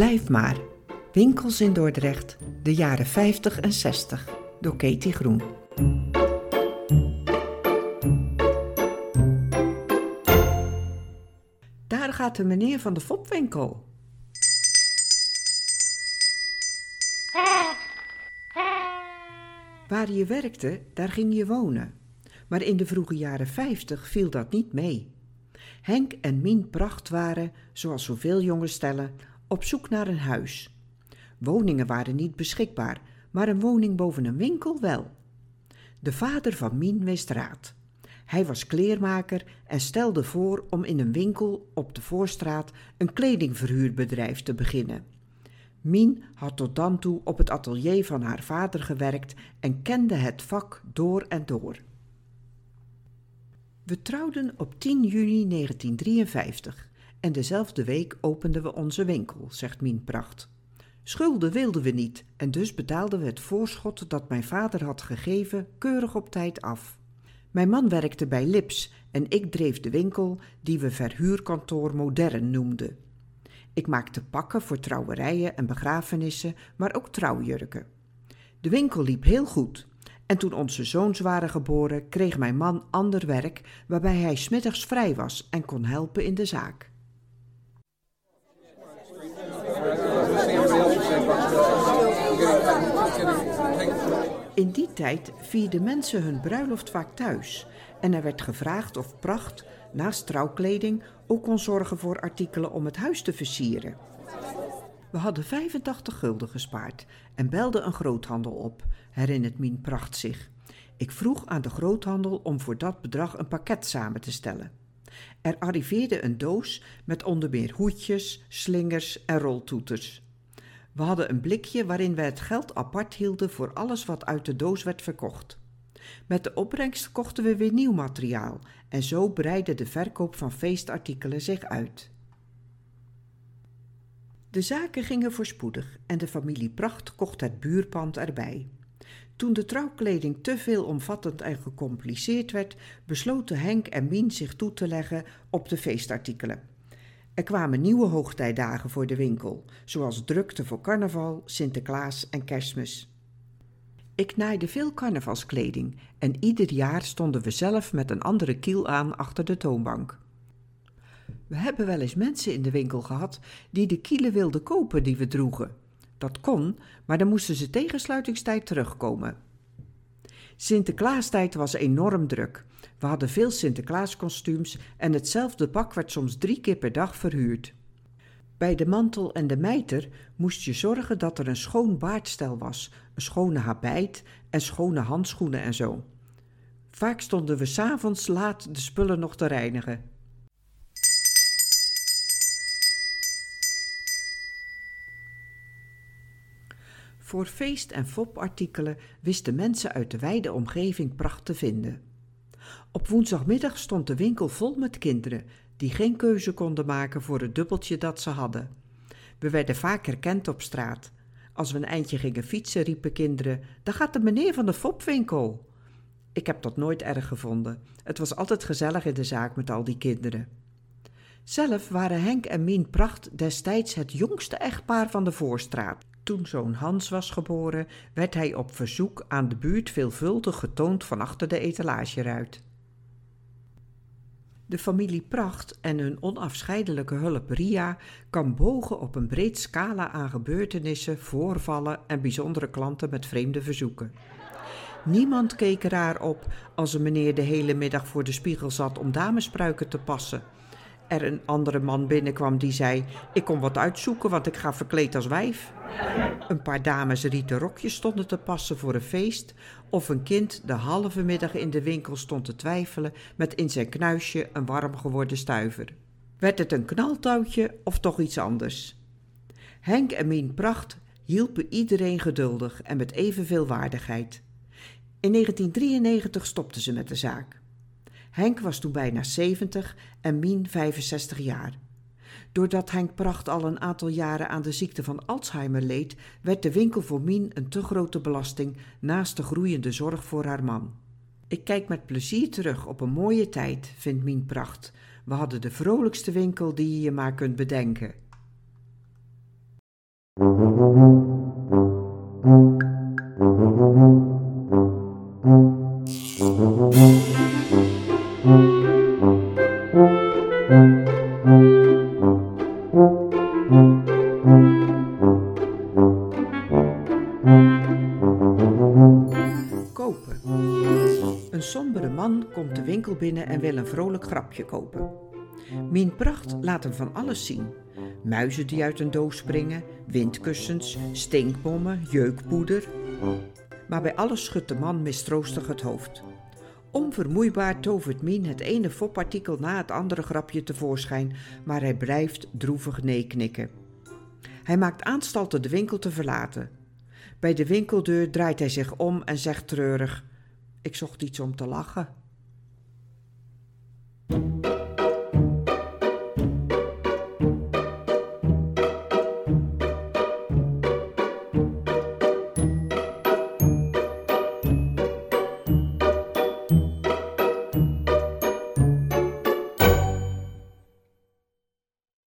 Blijf maar. Winkels in Dordrecht, de jaren 50 en 60, door Katie Groen. Daar gaat de meneer van de fopwinkel. Waar je werkte, daar ging je wonen. Maar in de vroege jaren 50 viel dat niet mee. Henk en Mien Pracht waren, zoals zoveel jonge stellen, op zoek naar een huis. Woningen waren niet beschikbaar, maar een woning boven een winkel wel. De vader van Mien wist raad. Hij was kleermaker en stelde voor om in een winkel op de voorstraat een kledingverhuurbedrijf te beginnen. Mien had tot dan toe op het atelier van haar vader gewerkt en kende het vak door en door. We trouwden op 10 juni 1953 en dezelfde week openden we onze winkel, zegt Mien Pracht. Schulden wilden we niet en dus betaalden we het voorschot dat mijn vader had gegeven keurig op tijd af. Mijn man werkte bij Lips en ik dreef de winkel die we verhuurkantoor Modern noemden. Ik maakte pakken voor trouwerijen en begrafenissen, maar ook trouwjurken. De winkel liep heel goed. En toen onze zoons waren geboren, kreeg mijn man ander werk waarbij hij smiddags vrij was en kon helpen in de zaak. In die tijd vierden mensen hun bruiloft vaak thuis en er werd gevraagd of Pracht, naast trouwkleding, ook kon zorgen voor artikelen om het huis te versieren. We hadden 85 gulden gespaard en belden een groothandel op, herinnert Mien Pracht zich. Ik vroeg aan de groothandel om voor dat bedrag een pakket samen te stellen. Er arriveerde een doos met onder meer hoedjes, slingers en roltoeters. We hadden een blikje waarin we het geld apart hielden voor alles wat uit de doos werd verkocht. Met de opbrengst kochten we weer nieuw materiaal en zo breidde de verkoop van feestartikelen zich uit. De zaken gingen voorspoedig en de familie Pracht kocht het buurpand erbij. Toen de trouwkleding te veel omvattend en gecompliceerd werd, besloten Henk en Mien zich toe te leggen op de feestartikelen. Er kwamen nieuwe hoogtijdagen voor de winkel, zoals drukte voor carnaval, Sinterklaas en kerstmis. Ik naaide veel carnavalskleding en ieder jaar stonden we zelf met een andere kiel aan achter de toonbank. We hebben wel eens mensen in de winkel gehad die de kielen wilden kopen die we droegen. Dat kon, maar dan moesten ze tegen sluitingstijd terugkomen. Sinterklaastijd was enorm druk. We hadden veel Sinterklaaskostuums en hetzelfde pak werd soms drie keer per dag verhuurd. Bij de mantel en de mijter moest je zorgen dat er een schoon baardstel was, een schone habijt en schone handschoenen en zo. Vaak stonden we s'avonds laat de spullen nog te reinigen. Voor feest- en fopartikelen wisten mensen uit de wijde omgeving pracht te vinden. Op woensdagmiddag stond de winkel vol met kinderen die geen keuze konden maken voor het dubbeltje dat ze hadden. We werden vaak herkend op straat. Als we een eindje gingen fietsen, riepen kinderen: Daar gaat de meneer van de fopwinkel. Ik heb dat nooit erg gevonden. Het was altijd gezellig in de zaak met al die kinderen. Zelf waren Henk en Mien Pracht destijds het jongste echtpaar van de voorstraat. Toen zoon Hans was geboren, werd hij op verzoek aan de buurt veelvuldig getoond van achter de etalageruit. De familie Pracht en hun onafscheidelijke hulp Ria kan bogen op een breed scala aan gebeurtenissen, voorvallen en bijzondere klanten met vreemde verzoeken. Niemand keek raar op als een meneer de hele middag voor de spiegel zat om damespruiken te passen. Er een andere man binnenkwam die zei: Ik kom wat uitzoeken, want ik ga verkleed als wijf. Een paar dames rieten rokjes stonden te passen voor een feest, of een kind de halve middag in de winkel stond te twijfelen met in zijn knuisje een warm geworden stuiver. Werd het een knaltouwtje of toch iets anders? Henk en Mien Pracht hielpen iedereen geduldig en met evenveel waardigheid. In 1993 stopten ze met de zaak. Henk was toen bijna 70 en Mien 65 jaar. Doordat Henk Pracht al een aantal jaren aan de ziekte van Alzheimer leed, werd de winkel voor Mien een te grote belasting naast de groeiende zorg voor haar man. Ik kijk met plezier terug op een mooie tijd, vindt Mien Pracht. We hadden de vrolijkste winkel die je je maar kunt bedenken. Kopen. Een sombere man komt de winkel binnen en wil een vrolijk grapje kopen. Mien Pracht laat hem van alles zien. Muizen die uit een doos springen, windkussens, stinkbommen, jeukpoeder. Maar bij alles schudt de man mistroostig het hoofd. Onvermoeibaar tovert Mien het ene fopartikel na het andere grapje tevoorschijn, maar hij blijft droevig neeknikken. Hij maakt aanstalten de winkel te verlaten. Bij de winkeldeur draait hij zich om en zegt treurig: Ik zocht iets om te lachen.